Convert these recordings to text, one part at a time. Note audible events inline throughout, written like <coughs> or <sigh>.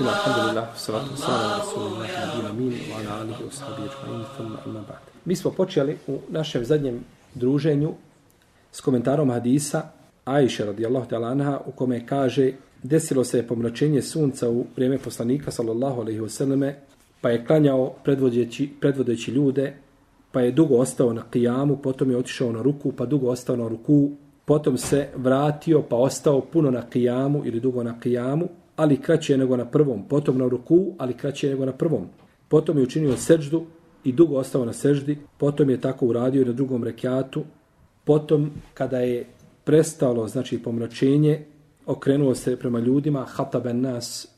Alhamdulillah, salatu wassalamu ala rasulillah, nabina min, wa ala alihi wa sahbihi ajma'in, thumma amma ba'd. Mi smo počeli u našem zadnjem druženju s komentarom hadisa Aisha radijallahu ta'ala anha u kome kaže desilo se pomračenje sunca u vrijeme poslanika sallallahu alaihi wasallame pa je klanjao predvodeći, predvodeći ljude pa je dugo ostao na kijamu, potom je otišao na ruku, pa dugo ostao na ruku, potom se vratio pa ostao puno na kijamu ili dugo na kijamu, ali kraće nego na prvom, potom na ruku, ali kraće nego na prvom. Potom je učinio seđdu i dugo ostao na seždi, potom je tako uradio i na drugom rekiatu, potom kada je prestalo, znači pomračenje, okrenuo se prema ljudima, hataben nas,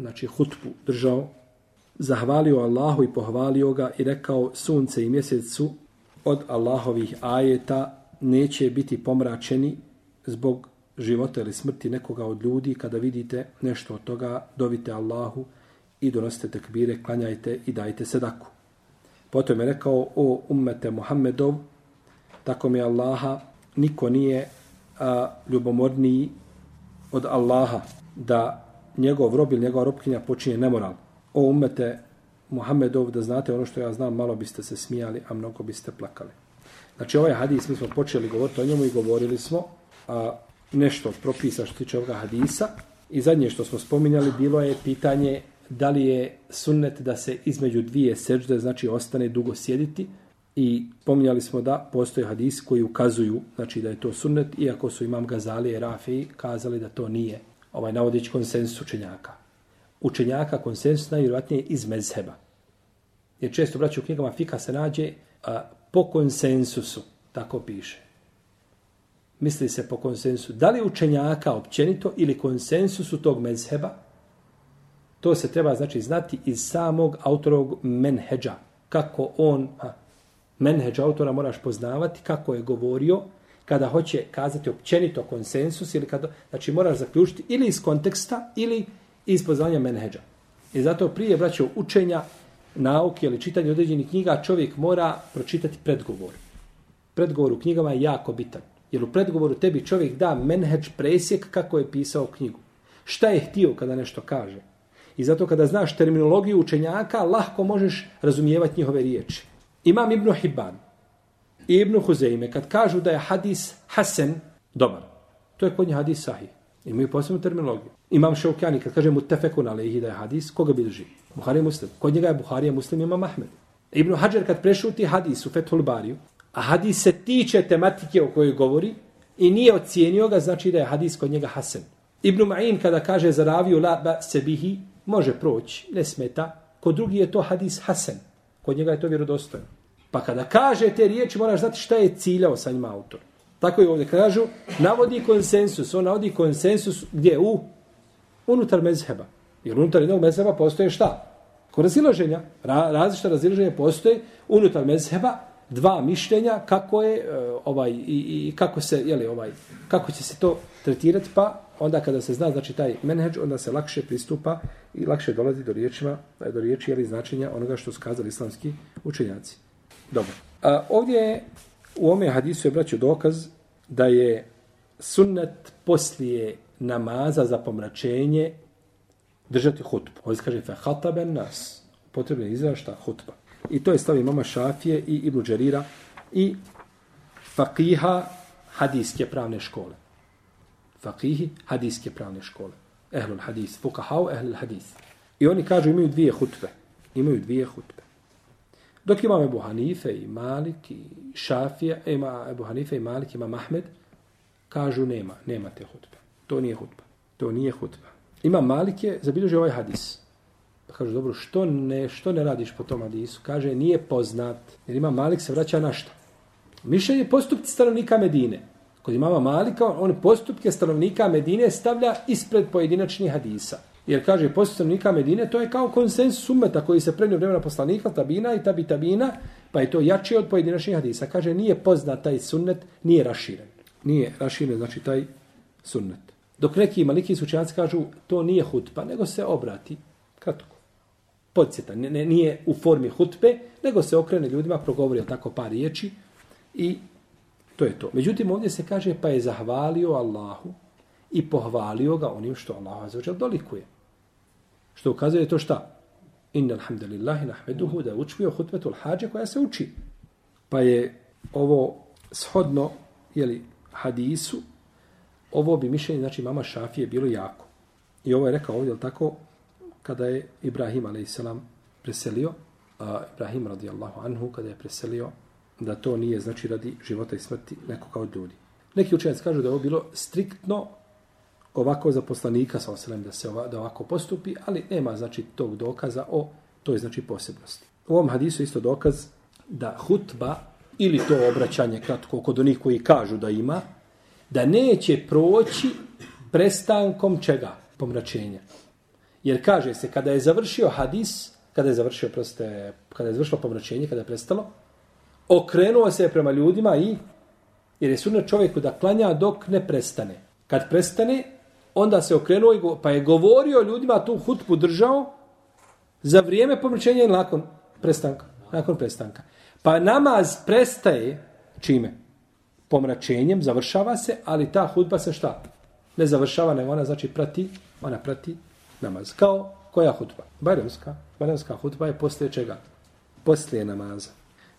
znači hutbu držao, zahvalio Allahu i pohvalio ga i rekao sunce i mjesec su od Allahovih ajeta neće biti pomračeni zbog života ili smrti nekoga od ljudi, kada vidite nešto od toga, dovite Allahu i donosite tekbire, klanjajte i dajte sedaku. Potom je rekao, o ummete Muhammedov, tako mi Allaha, niko nije a, ljubomorniji od Allaha da njegov rob ili njegova robkinja počinje nemoral. O ummete Muhammedov, da znate ono što ja znam, malo biste se smijali, a mnogo biste plakali. Znači ovaj hadis, mi smo počeli govoriti o njemu i govorili smo, a, nešto propisa što tiče ovoga hadisa. I zadnje što smo spominjali bilo je pitanje da li je sunnet da se između dvije sežde, znači ostane dugo sjediti. I pominjali smo da postoje hadisi koji ukazuju znači da je to sunnet, iako su imam Gazali i Rafi kazali da to nije ovaj navodić konsensus učenjaka. Učenjaka konsensus najvjerojatnije iz mezheba. Jer često braći u knjigama fika se nađe a, po konsensusu, tako piše misli se po konsensu, da li učenjaka općenito ili konsensusu tog mezheba, to se treba znači znati iz samog autorovog menheđa. Kako on, ha, menheđa autora moraš poznavati, kako je govorio, kada hoće kazati općenito konsensus, ili kada, znači moraš zaključiti ili iz konteksta, ili iz poznanja menheđa. I zato prije, braćo, učenja, nauke ili čitanje određenih knjiga, čovjek mora pročitati predgovor. Predgovor u knjigama je jako bitan. Jer u predgovoru tebi čovjek da menheđ presjek kako je pisao knjigu. Šta je htio kada nešto kaže? I zato kada znaš terminologiju učenjaka, lahko možeš razumijevati njihove riječi. Imam Ibnu Hibban i Ibnu Huzeime, kad kažu da je hadis Hasan dobar, to je kod njih hadis sahih. Imaju posebnu terminologiju. Imam Šaukjani, kad kaže mutefekun alehi da je hadis, koga bi drži? Buhari muslim. Kod njega je Buharija muslim, imam Ahmed. Ibnu Hajar, kad prešuti hadis u Fethul Bariju, a hadis se tiče tematike o kojoj govori i nije ocijenio ga, znači da je hadis kod njega hasen. Ibn Ma'in kada kaže za raviju la ba sebihi, može proći, ne smeta. Kod drugi je to hadis hasen. Kod njega je to vjerodostojno. Pa kada kaže te riječi, moraš znati šta je ciljao sa njima autor. Tako je ovdje kažu, navodi konsensus. On navodi konsensus gdje u? Unutar mezheba. Jer unutar jednog mezheba postoje šta? Ko razilaženja. Ra, različita razilaženja postoje unutar mezheba, dva mišljenja kako je e, ovaj i, i kako se je li ovaj kako će se to tretirati pa onda kada se zna znači taj menhedž onda se lakše pristupa i lakše dolazi do riječima e, do riječi ili značenja onoga što su kazali islamski učenjaci. Dobro. A, ovdje je u ome hadisu je braću dokaz da je sunnet poslije namaza za pomračenje držati hutbu. Ovdje kaže fe hataben nas. Potrebno je izrašta hutba. I to je stavi mama Šafije i Ibnu Đerira i fakiha hadijske pravne škole. Fakihi hadijske pravne škole. Ehlul hadis. fukahau ehlul hadis. I oni kažu imaju dvije hutbe. Imaju dvije hutbe. Dok imam Ebu Hanife i Malik i Šafija, e, ima Ebu Hanife i Malik, ima Mahmed, kažu nema, nema te hutbe. To nije hutba. To nije hutba. Ima Malik je zabilježio ovaj hadis. Kaže, dobro, što ne, što ne radiš po tom hadisu? Kaže, nije poznat. Jer ima Malik se vraća na što? Mišljenje postupci stanovnika Medine. Kod imama Malika, on postupke stanovnika Medine stavlja ispred pojedinačnih hadisa. Jer kaže, postupci stanovnika Medine, to je kao konsensus umeta koji se prenio vremena poslanika, tabina i tabi tabina, pa je to jače od pojedinačnih hadisa. Kaže, nije poznat taj sunnet, nije raširen. Nije raširen, znači taj sunnet. Dok neki maliki sučenjaci kažu, to nije hutba, nego se obrati kratko podsjeta, ne, ne, nije u formi hutbe, nego se okrene ljudima, progovori tako par riječi i to je to. Međutim, ovdje se kaže pa je zahvalio Allahu i pohvalio ga onim što Allah azzawajal dolikuje. Što ukazuje je to šta? Inna alhamdulillahi nahmeduhu da je učio hutbetul hađe koja se uči. Pa je ovo shodno jeli, hadisu, ovo bi mišljenje, znači mama Šafije, bilo jako. I ovo je rekao ovdje, tako, kada je Ibrahim a.s. preselio, a Ibrahim radijallahu anhu, kada je preselio, da to nije znači radi života i smrti nekog od ljudi. Neki učenjaci kažu da je ovo bilo striktno ovako za poslanika sa osalem da se ova, da ovako postupi, ali nema znači tog dokaza o toj znači posebnosti. U ovom hadisu isto dokaz da hutba ili to obraćanje kratko kod onih koji kažu da ima, da neće proći prestankom čega? Pomračenja. Jer kaže se, kada je završio hadis, kada je završio, proste, kada je završilo pomračenje, kada je prestalo, okrenuo se prema ljudima i, jer je sunet čovjeku da klanja dok ne prestane. Kad prestane, onda se okrenuo i go, pa je govorio ljudima, tu hutbu držao, za vrijeme pomračenja i nakon prestanka. Nakon prestanka. Pa namaz prestaje čime? Pomračenjem, završava se, ali ta hudba se šta? Ne završava, nego ona znači prati, ona prati namaz. Kao koja hutba? Bajramska. Bajramska hutba je poslije čega? Poslije namaza.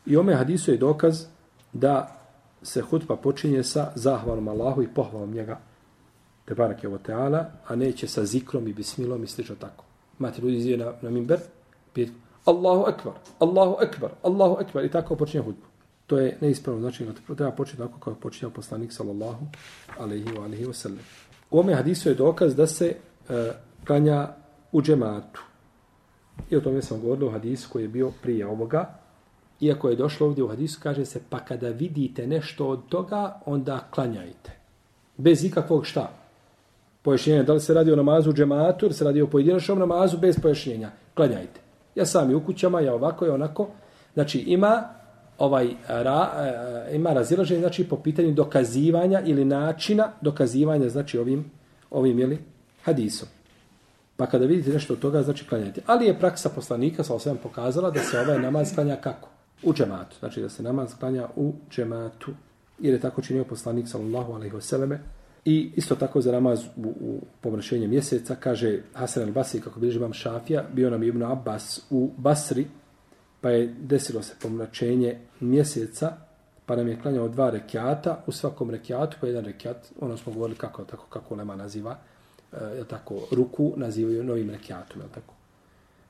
I ome hadisu je dokaz da se hutba počinje sa zahvalom Allahu i pohvalom njega. Te barak je ovo teala, a neće sa zikrom i bismilom i slično tako. Mati ljudi izvije na, na minber, pijet, Allahu akbar, Allahu akbar, Allahu akbar i tako počinje hutbu. To je neispravno znači treba početi tako kao počinjao poslanik sallallahu alejhi ve wa sallam. U ome hadisu je dokaz da se uh, klanja u džematu. I o tome sam govorio u hadisu koji je bio prije ovoga. Iako je došlo ovdje u hadisu, kaže se, pa kada vidite nešto od toga, onda klanjajte. Bez ikakvog šta? Pojašnjenja. Da li se radi o namazu u džematu ili se radi o pojedinačnom namazu bez pojašnjenja? Klanjajte. Ja sam i u kućama, ja ovako i onako. Znači ima ovaj ra, e, ima razilaženje znači po pitanju dokazivanja ili načina dokazivanja znači ovim ovim ili hadisom. Pa kada vidite nešto od toga, znači klanjajte. Ali je praksa poslanika sa osvijem pokazala da se ovaj namaz klanja kako? U džematu. Znači da se namaz klanja u džematu. Jer je tako činio poslanik sallallahu alaihi vseleme, I isto tako za namaz u, u pomrašenju mjeseca, kaže Hasan al-Basri, kako bilježi vam Šafija, bio nam Ibn Abbas u Basri, pa je desilo se pomračenje mjeseca, pa nam je klanjao dva rekiata, u svakom rekiatu, pa jedan rekiat, ono smo govorili kako, tako, kako Lema naziva, E, je tako, ruku nazivaju novim rekiatom, je tako?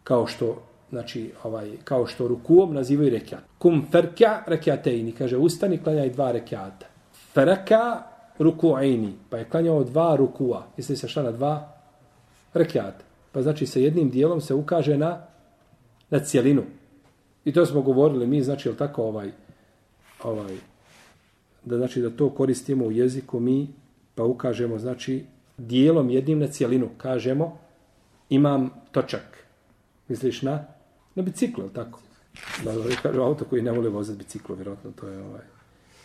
Kao što, znači, ovaj, kao što rukuom nazivaju rekiat. Kum ferka rekiateini, kaže, ustani, klanjaj dva rekiata. Ferka ruku'ini, pa je klanjao dva rukua. Misli se šta na dva rekiata. Pa znači, sa jednim dijelom se ukaže na, na cijelinu. I to smo govorili mi, znači, je tako, ovaj, ovaj, da znači da to koristimo u jeziku mi, pa ukažemo, znači, dijelom jednim na cijelinu kažemo imam točak. Misliš na? Na biciklu, tako? Da, da kažu auto koji ne vole voziti biciklu, vjerojatno to je ovaj.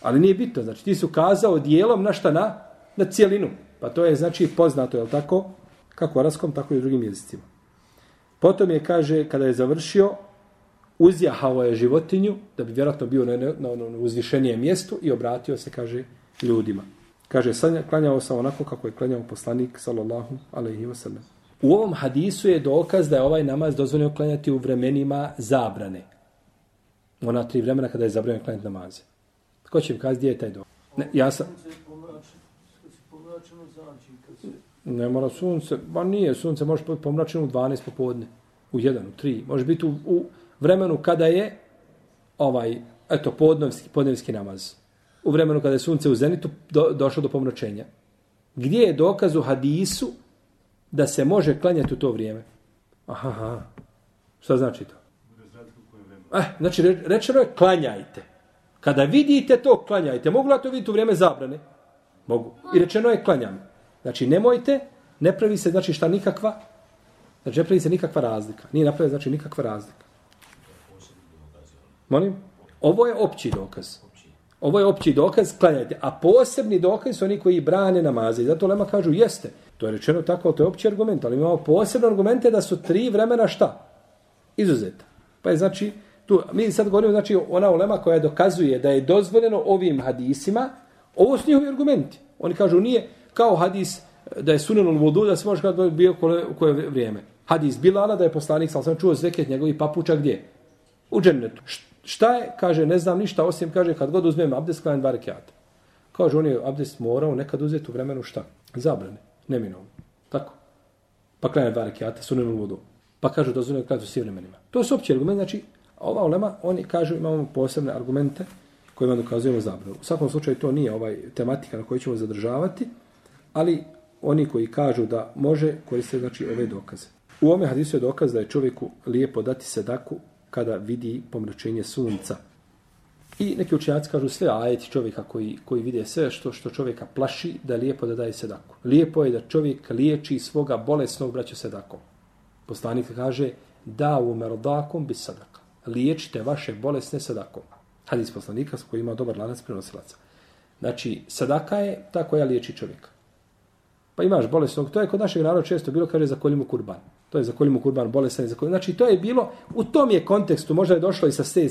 Ali nije bitno, znači ti su kazao dijelom na šta na? Na cijelinu. Pa to je znači poznato, je tako? Kako u tako i u drugim jezicima. Potom je, kaže, kada je završio, uzjahao je životinju, da bi vjerojatno bio na, na, na, na uzvišenijem mjestu i obratio se, kaže, ljudima. Kaže, klanjao sam onako kako je klanjao poslanik, sallallahu alaihi wa sallam. U ovom hadisu je dokaz da je ovaj namaz dozvoljeno klanjati u vremenima zabrane. Ona tri vremena kada je zabranjeno klanjati namaze. Ko će mi kazi gdje je taj dokaz? Ne, ja sam... Ne mora sunce, ba nije, sunce može biti pomračeno u 12 popodne, u 1, u 3. Može biti u, u vremenu kada je ovaj, eto, podnevski, podnevski namaz u vremenu kada je sunce u zenitu do, došlo do pomračenja. Gdje je dokaz u hadisu da se može klanjati u to vrijeme? Aha, aha. Šta znači to? Eh, znači, rečeno je klanjajte. Kada vidite to, klanjajte. Mogu li to vidjeti u vrijeme zabrane? Mogu. I rečeno je klanjam. Znači, nemojte, ne pravi se, znači, šta nikakva, znači, ne pravi se nikakva razlika. Nije napravljena, znači, nikakva razlika. Molim? Ovo je opći dokaz. Ovo je opći dokaz, klanjajte. A posebni dokaz su oni koji brane namaze. I zato Lema kažu, jeste. To je rečeno tako, to je opći argument. Ali imamo posebne argumente da su tri vremena šta? Izuzeta. Pa je znači, tu, mi sad govorimo, znači, ona ulema koja dokazuje da je dozvoljeno ovim hadisima, ovo su njihovi argumenti. Oni kažu, nije kao hadis da je sunan u vodu, da se može kada bio u koje vrijeme. Hadis Bilala da je poslanik, sam sam čuo zveket njegovih papuča gdje? U džennetu. Šta je? Kaže, ne znam ništa, osim kaže, kad god uzmem abdest, klajem dva rekiata. Kaže, on je abdest morao nekad uzeti u vremenu šta? Zabrane, neminovno. Tako. Pa klajem dva rekiata, sunenom u vodu. Pa kažu, dozvoljeno klanjati u svim vremenima. To su opći argument, znači, ova ulema, oni kažu, imamo posebne argumente kojima dokazujemo zabranu. U svakom slučaju, to nije ovaj tematika na kojoj ćemo zadržavati, ali oni koji kažu da može koriste znači ove dokaze. U ome hadisu je dokaz da je čovjeku lijepo dati sedaku kada vidi pomračenje sunca. I neki učenjaci kažu sve ajeti čovjeka koji, koji vide sve što što čovjeka plaši da je lijepo da daje sedaku. Lijepo je da čovjek liječi svoga bolesnog braća sedakom. Poslanik kaže da u merodakom bi sadaka. Liječite vaše bolesne sadakom. Hadis poslanika koji ima dobar lanac prenosilaca. Znači, sadaka je ta koja liječi čovjeka. Pa imaš bolesnog, to je kod našeg naroda često bilo, kaže, za koljimu kurban. To je za kolimu kurban, bolestan za kolimu. Znači, to je bilo, u tom je kontekstu, možda je došlo i sa ste,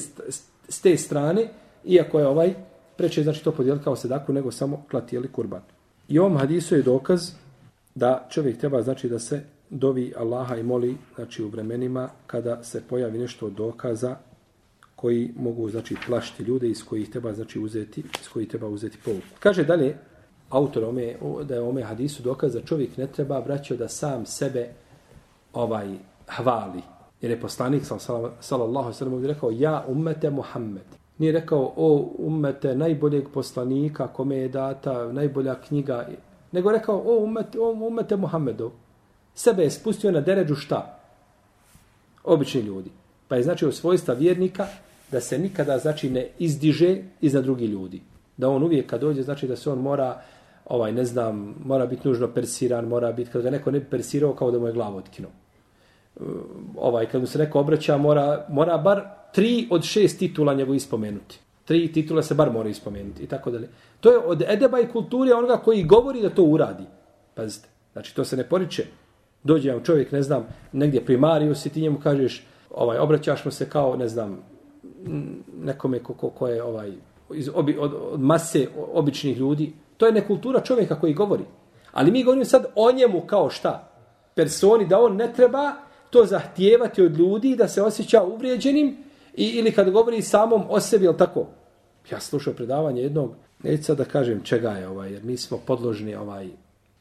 s te strane, iako je ovaj, preče znači to podijeliti kao sedaku, nego samo klatijeli kurban. I ovom hadisu je dokaz da čovjek treba, znači, da se dovi Allaha i moli, znači, u vremenima kada se pojavi nešto od dokaza koji mogu, znači, plašiti ljude iz kojih treba, znači, uzeti, iz kojih treba uzeti pouku. Kaže dalje, autor ome, da je ome hadisu dokaz da čovjek ne treba vraćao da sam sebe ovaj hvali. Jer je poslanik sallallahu sellem rekao ja ummete Muhammed. Nije rekao o ummete najboljeg poslanika kome je data najbolja knjiga. Nego rekao o ummete, o ummete Muhammedu. Sebe je spustio na deređu šta? Obični ljudi. Pa je znači u svojstva vjernika da se nikada znači ne izdiže iza drugi ljudi. Da on uvijek kad dođe znači da se on mora ovaj, ne znam, mora biti nužno persiran, mora biti, kad ga neko ne bi persirao, kao da mu je glavu otkinuo. Eh, ovaj, kad mu se neko obraća, mora, mora bar tri od šest titula njegov ispomenuti. Tri titula se bar mora ispomenuti i tako dalje. To je od edeba i kulture onoga koji govori da to uradi. Pazite, znači to se ne poriče. Dođe vam čovjek, ne znam, negdje primariju si, ti njemu kažeš, ovaj, obraćaš mu se kao, ne znam, nekome ko, ko, ko je ovaj, iz obi, od, od mase običnih ljudi, To je nekultura čovjeka koji govori. Ali mi govorimo sad o njemu kao šta? Personi, da on ne treba to zahtijevati od ljudi da se osjeća uvrijeđenim i, ili kad govori samom o sebi, jel tako? Ja slušao predavanje jednog, neću sad da kažem čega je ovaj, jer mi smo podložni, ovaj,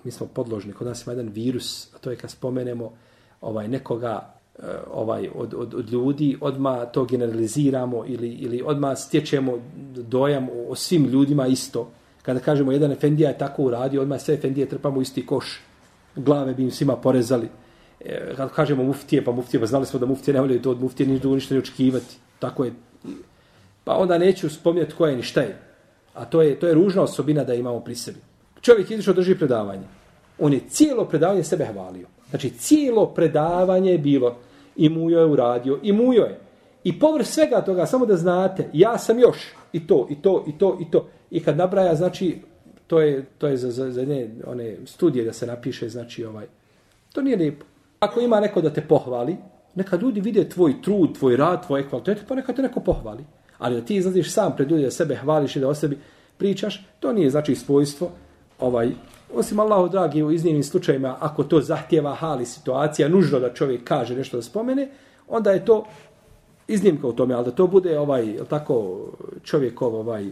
mi smo podložni, kod nas ima jedan virus, a to je kad spomenemo ovaj, nekoga eh, ovaj od, od, od ljudi, odma to generaliziramo ili, ili odma stječemo dojam o, o svim ljudima isto. Kada kažemo jedan efendija je tako uradio, odma sve efendije trpamo u isti koš. Glave bi im svima porezali. E, kad kažemo muftije, pa muftije, pa znali smo da muftije ne voljaju to od muftije, ništa ništa ne očekivati. Tako je. Pa onda neću spomnjati ko je ni šta je. A to je, to je ružna osobina da imamo pri sebi. Čovjek izišao drži predavanje. On je cijelo predavanje sebe hvalio. Znači, cijelo predavanje je bilo. I mujo je uradio. I mujo je. I površ svega toga, samo da znate, ja sam još i to, i to, i to, i to. I kad nabraja, znači, to je, to je za, za, za ne, one studije da se napiše, znači, ovaj, to nije lijepo. Ako ima neko da te pohvali, neka ljudi vide tvoj trud, tvoj rad, tvoje kvalitete, pa neka te neko pohvali. Ali da ti izlaziš sam pred ljudi da sebe hvališ i da o sebi pričaš, to nije znači svojstvo, ovaj, osim Allahu dragi u iznimnim slučajima, ako to zahtjeva hali situacija, nužno da čovjek kaže nešto da spomene, onda je to iznimka u tome, ali da to bude ovaj, tako, čovjekov ovaj,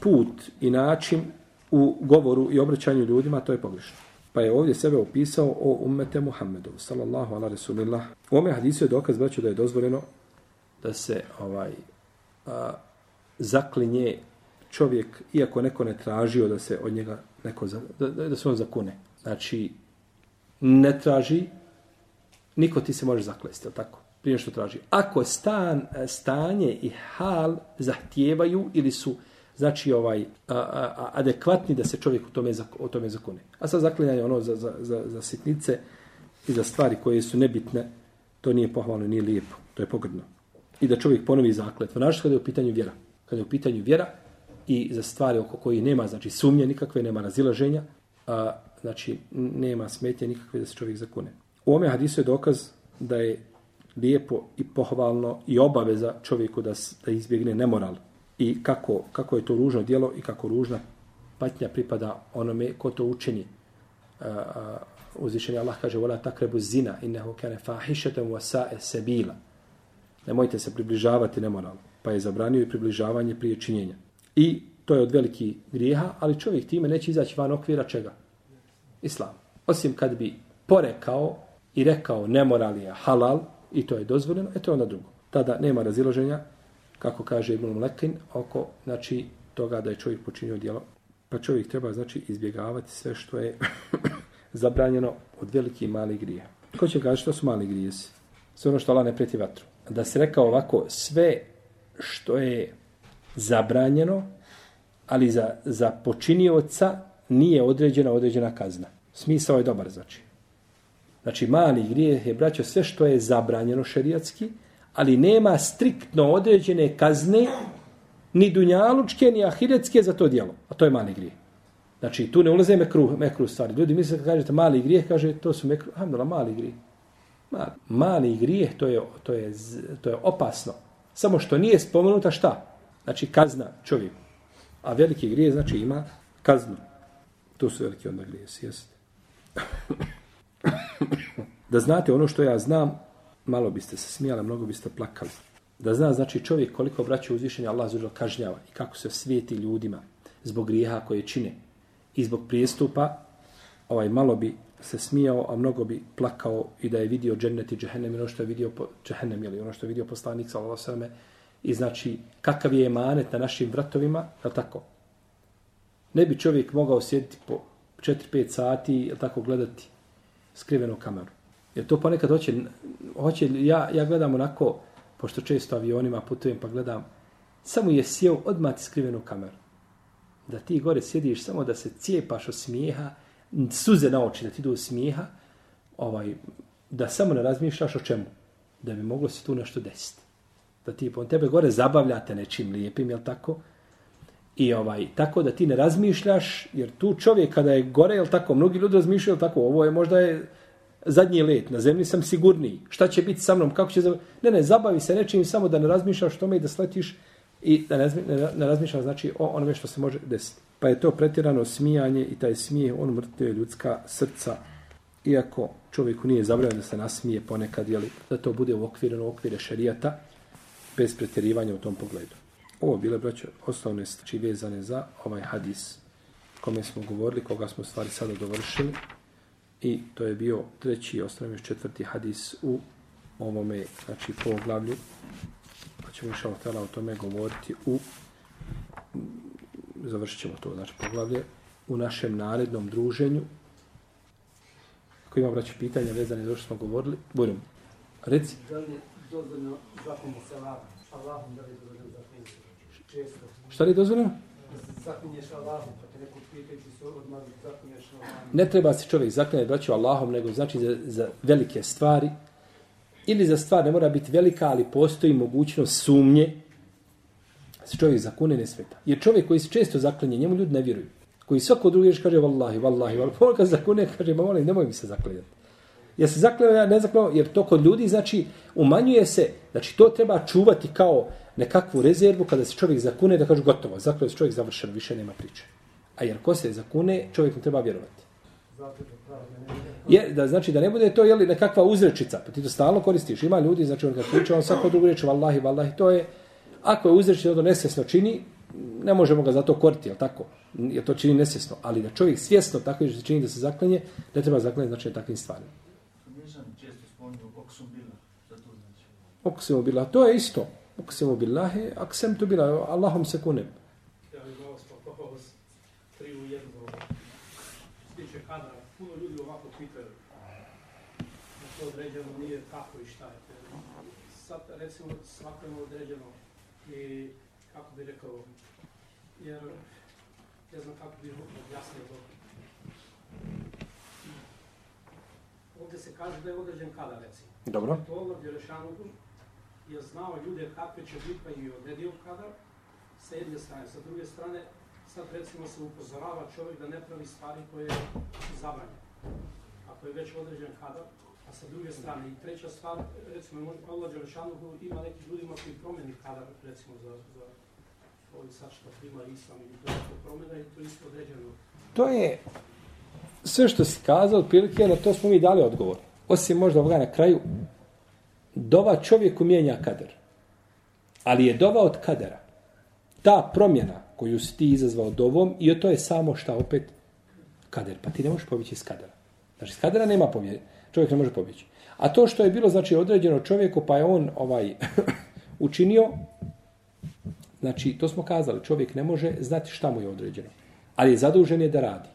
put i način u govoru i obraćanju ljudima, to je pogrešno. Pa je ovdje sebe opisao o ummete Muhammedu, sallallahu ala rasulillah. U ome hadisu je dokaz braću da je dozvoljeno da se ovaj a, zaklinje čovjek, iako neko ne tražio da se od njega neko, za, da, da se on zakune. Znači, ne traži, niko ti se može zaklesti, tako? Prije što traži. Ako stan, stanje i hal zahtijevaju ili su znači ovaj a, a, adekvatni da se čovjek u tome o tome zakone. A sad zaklinjanje ono za, za, za, za sitnice i za stvari koje su nebitne, to nije pohvalno, nije lijepo, to je pogrdno. I da čovjek ponovi zakletvu. Našto kada je u pitanju vjera. Kada je u pitanju vjera i za stvari oko koji nema znači sumnje nikakve, nema razilaženja, a, znači nema smetnje nikakve da se čovjek zakune. U ome hadisu je dokaz da je lijepo i pohvalno i obaveza čovjeku da, da izbjegne nemoral i kako, kako je to ružno djelo i kako ružna patnja pripada onome ko to učini. Uh, uzvišeni Allah kaže vola takrebu zina innehu kana fahišetem wa sebila. Nemojte se približavati nemoralu. Pa je zabranio i približavanje prije činjenja. I to je od veliki grijeha, ali čovjek time neće izaći van okvira čega? Islam. Osim kad bi porekao i rekao nemoral je halal i to je dozvoljeno, e to je onda drugo. Tada nema razilaženja kako kaže Ibn Mlekin, oko znači, toga da je čovjek počinio djelo. Pa čovjek treba znači izbjegavati sve što je <coughs> zabranjeno od velike i mali grije. Ko će kaži što su mali grijesi? Sve ono što Allah ne preti vatru. Da se rekao ovako, sve što je zabranjeno, ali za, za počinioca nije određena određena kazna. Smisao je dobar, znači. Znači, mali grijeh je, braćo, sve što je zabranjeno šerijatski, ali nema striktno određene kazne, ni dunjalučke, ni ahiretske za to dijelo. A to je mali grijeh. Znači, tu ne ulaze mekru, mekru stvari. Ljudi misle kad kažete mali grijeh, kaže, to su mekru, alhamdulillah, mali grijeh. Mali, mali grijeh, to je, to, je, to je opasno. Samo što nije spomenuta šta? Znači, kazna čovjeku. A veliki grijeh, znači, ima kaznu. To su veliki onda grije, jeste. <coughs> da znate ono što ja znam, malo biste se smijali, mnogo biste plakali. Da zna, znači, čovjek koliko braća uzvišenja Allah zađer kažnjava i kako se svijeti ljudima zbog grijeha koje čine i zbog prijestupa, ovaj malo bi se smijao, a mnogo bi plakao i da je vidio džennet i džehennem i ono što je vidio po, džehennem ili ono što je vidio poslanik sallallahu sallam i znači kakav je emanet na našim vratovima, je tako? Ne bi čovjek mogao sjediti po 4-5 sati, je tako, gledati skrivenu kameru. Jer to ponekad hoće, hoće ja, ja gledam onako, pošto često avionima putujem pa gledam, samo je sjeo odmah skrivenu kameru. Da ti gore sjediš samo da se cijepaš od smijeha, suze na oči da ti idu od smijeha, ovaj, da samo ne razmišljaš o čemu. Da bi moglo se tu nešto desiti. Da ti on tebe gore zabavljate nečim lijepim, jel tako? I ovaj, tako da ti ne razmišljaš, jer tu čovjek kada je gore, jel tako, mnogi ljudi razmišljaju, tako, ovo je možda je zadnji let, na zemlji sam sigurniji. Šta će biti sa mnom, kako će... zav... Ne, ne, zabavi se nečim samo da ne razmišljaš tome i da sletiš i da ne, ne, ne razmišljaš znači o onome što se može desiti. Pa je to pretjerano smijanje i taj smijeh, on mrtve ljudska srca, iako čovjeku nije zabravljeno da se nasmije ponekad, jeli, da to bude u okviru, u okvire šarijata, bez pretjerivanja u tom pogledu. Ovo bile, braćo, osnovne stvari vezane za ovaj hadis kome smo govorili, koga smo stvari sada dovršili. I to je bio treći, ostavljamo još četvrti hadis u ovome, znači, poglavlju. Pa ćemo išao htjela o tome govoriti u, završit ćemo to, znači, poglavlje, u našem narednom druženju. Ako ima, braći, pitanja vezane za što smo govorili, budemo. Reci. Da li je dozvoljno zakonu Allahom, da li je dozvoljno zakonu često? Šta li je dozvoljeno? Zaklinješ Allahom, pa te neko pita se odmah zaklinješ Allahom. Ne treba se čovjek zaklinjati braću Allahom, nego znači za, za velike stvari. Ili za stvar ne mora biti velika, ali postoji mogućnost sumnje se čovjek zakune ne sveta. Jer čovjek koji se često zaklinje, njemu ljudi ne vjeruju. Koji svako drugi reč kaže vallahi, vallahi, vallahi. Pa kad zakune, kaže, ma molim, nemoj mi se zaklinjati. Ja se zaklinjam, ja ne zaklinjam, jer to kod ljudi, znači, umanjuje se, znači, to treba čuvati kao nekakvu rezervu kada se čovjek zakune da kaže gotovo, zaklinje se čovjek završen, više nema priče. A jer ko se zakune, čovjek mu treba vjerovati. Je, da znači da ne bude to je li nekakva uzrečica, pa ti to stalno koristiš. Ima ljudi, znači on kad priča, on svako drugu reč, vallahi, vallahi, to je, ako je uzrečica, to nesvjesno čini, ne možemo ga zato koriti, je tako? Je to čini nesvjesno, ali da čovjek svjesno tako je što se čini da se zaklenje, ne treba zaklenje znači takvim stvarima. Nisam često spomenuo znači. Oksum bila, to je isto. Oksum billahi, aksem tu bila, Allahom se kunem. Ja bih malo spakopao s tri u jednu. Stiče kadra, puno ljudi ovako pitaju. Da to određeno nije kako i šta je. Sad, recimo, svako je određeno i kako bi rekao, jer ne znam kako bi objasnio to. Ovdje se kaže da je određen kada, recimo. Dobro. To Allah Đelešanuhu je znao ljude kakve će biti pa i odredio kadar sa jedne strane. Sa druge strane, sad recimo se upozorava čovjek da ne pravi stvari koje su zabranje. Ako je već određen kadar, a sa druge strane i treća stvar, recimo Allah Đelešanuhu ima neki ljudima koji promeni kadar, recimo za, za ovi sad što prima islam i to što promena i to isto određeno. To je, sve što si kazao, otprilike, na to smo mi dali odgovor. Osim možda ovoga na kraju, dova čovjeku mijenja kader. Ali je dova od kadera. Ta promjena koju si ti izazvao dovom, i to je samo šta opet kader. Pa ti ne možeš pobjeći iz kadera. Znači, iz kadera nema pobjede. Čovjek ne može pobjeći. A to što je bilo, znači, određeno čovjeku, pa je on ovaj <clears throat> učinio, znači, to smo kazali, čovjek ne može znati šta mu je određeno. Ali je zadužen je da radi.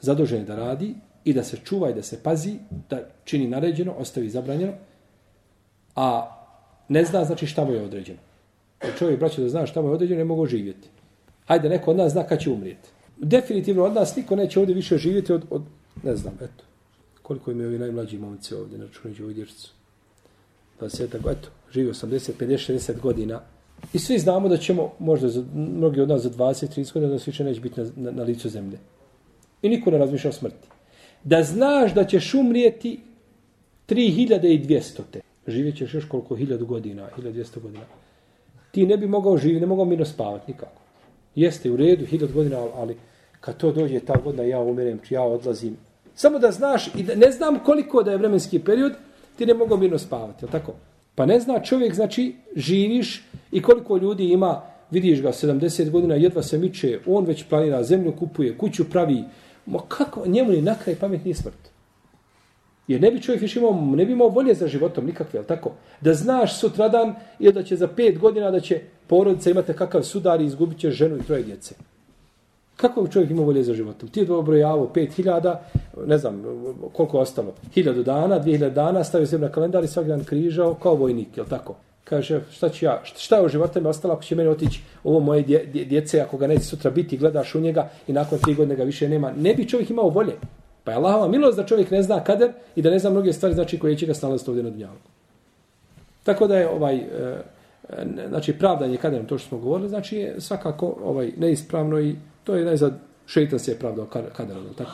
Zadužen je da radi i da se čuva i da se pazi, da čini naređeno, ostavi zabranjeno, a ne zna, znači, šta mu je određeno. Jer čovjek, braće, da zna šta mu je određeno, ne mogu živjeti. Hajde, neko od nas zna kad će umrijeti. Definitivno od nas niko neće ovdje više živjeti od, od ne znam, eto, koliko im je ovi najmlađi momci ovdje, na računajući ovu dječcu. 20, eto, živi 80, 50, 60 godina. I svi znamo da ćemo, možda za, mnogi od nas za 20, 30 godina, da svi će neće biti na, na, na licu zemlje. I niko ne razmišlja o smrti. Da znaš da ćeš umrijeti 3200 te. Živjet ćeš još koliko? hiljadu godina, 1200 godina. Ti ne bi mogao živjeti, ne mogao mirno spavati nikako. Jeste u redu, 1000 godina, ali kad to dođe ta godina, ja umirem, ja odlazim. Samo da znaš, i da ne znam koliko da je vremenski period, ti ne mogu mirno spavati, jel tako? Pa ne zna čovjek, znači, živiš i koliko ljudi ima, vidiš ga, 70 godina, jedva se miče, on već planira, zemlju kupuje, kuću pravi, ma kako, njemu ni na kraj pametni smrt. Jer ne bi čovjek više imao, ne bi imao volje za životom nikakve, je tako? Da znaš sutradan ili da će za pet godina da će porodica imati kakav sudar i izgubit će ženu i troje djece. Kako bi čovjek imao volje za životom? Ti je dobro pet hiljada, ne znam koliko je ostalo, hiljadu dana, dvije hiljada dana, stavio se na kalendar i svaki dan križao kao vojnik, je tako? Kaže, šta ću ja, šta je u životu ostalo ako će meni otići ovo moje dje, djece, ako ga neće sutra biti, gledaš u njega i nakon tri godine ga više nema. Ne bi čovjek imao volje. Pa je Allahova milost da čovjek ne zna kader i da ne zna mnoge stvari, znači koje će ga snalaziti ovdje na dunjavu. Tako da je ovaj, e, e, znači pravdanje kaderom, to što smo govorili, znači je svakako ovaj neispravno i to je najzad šeitan se je pravdao kaderom, tako?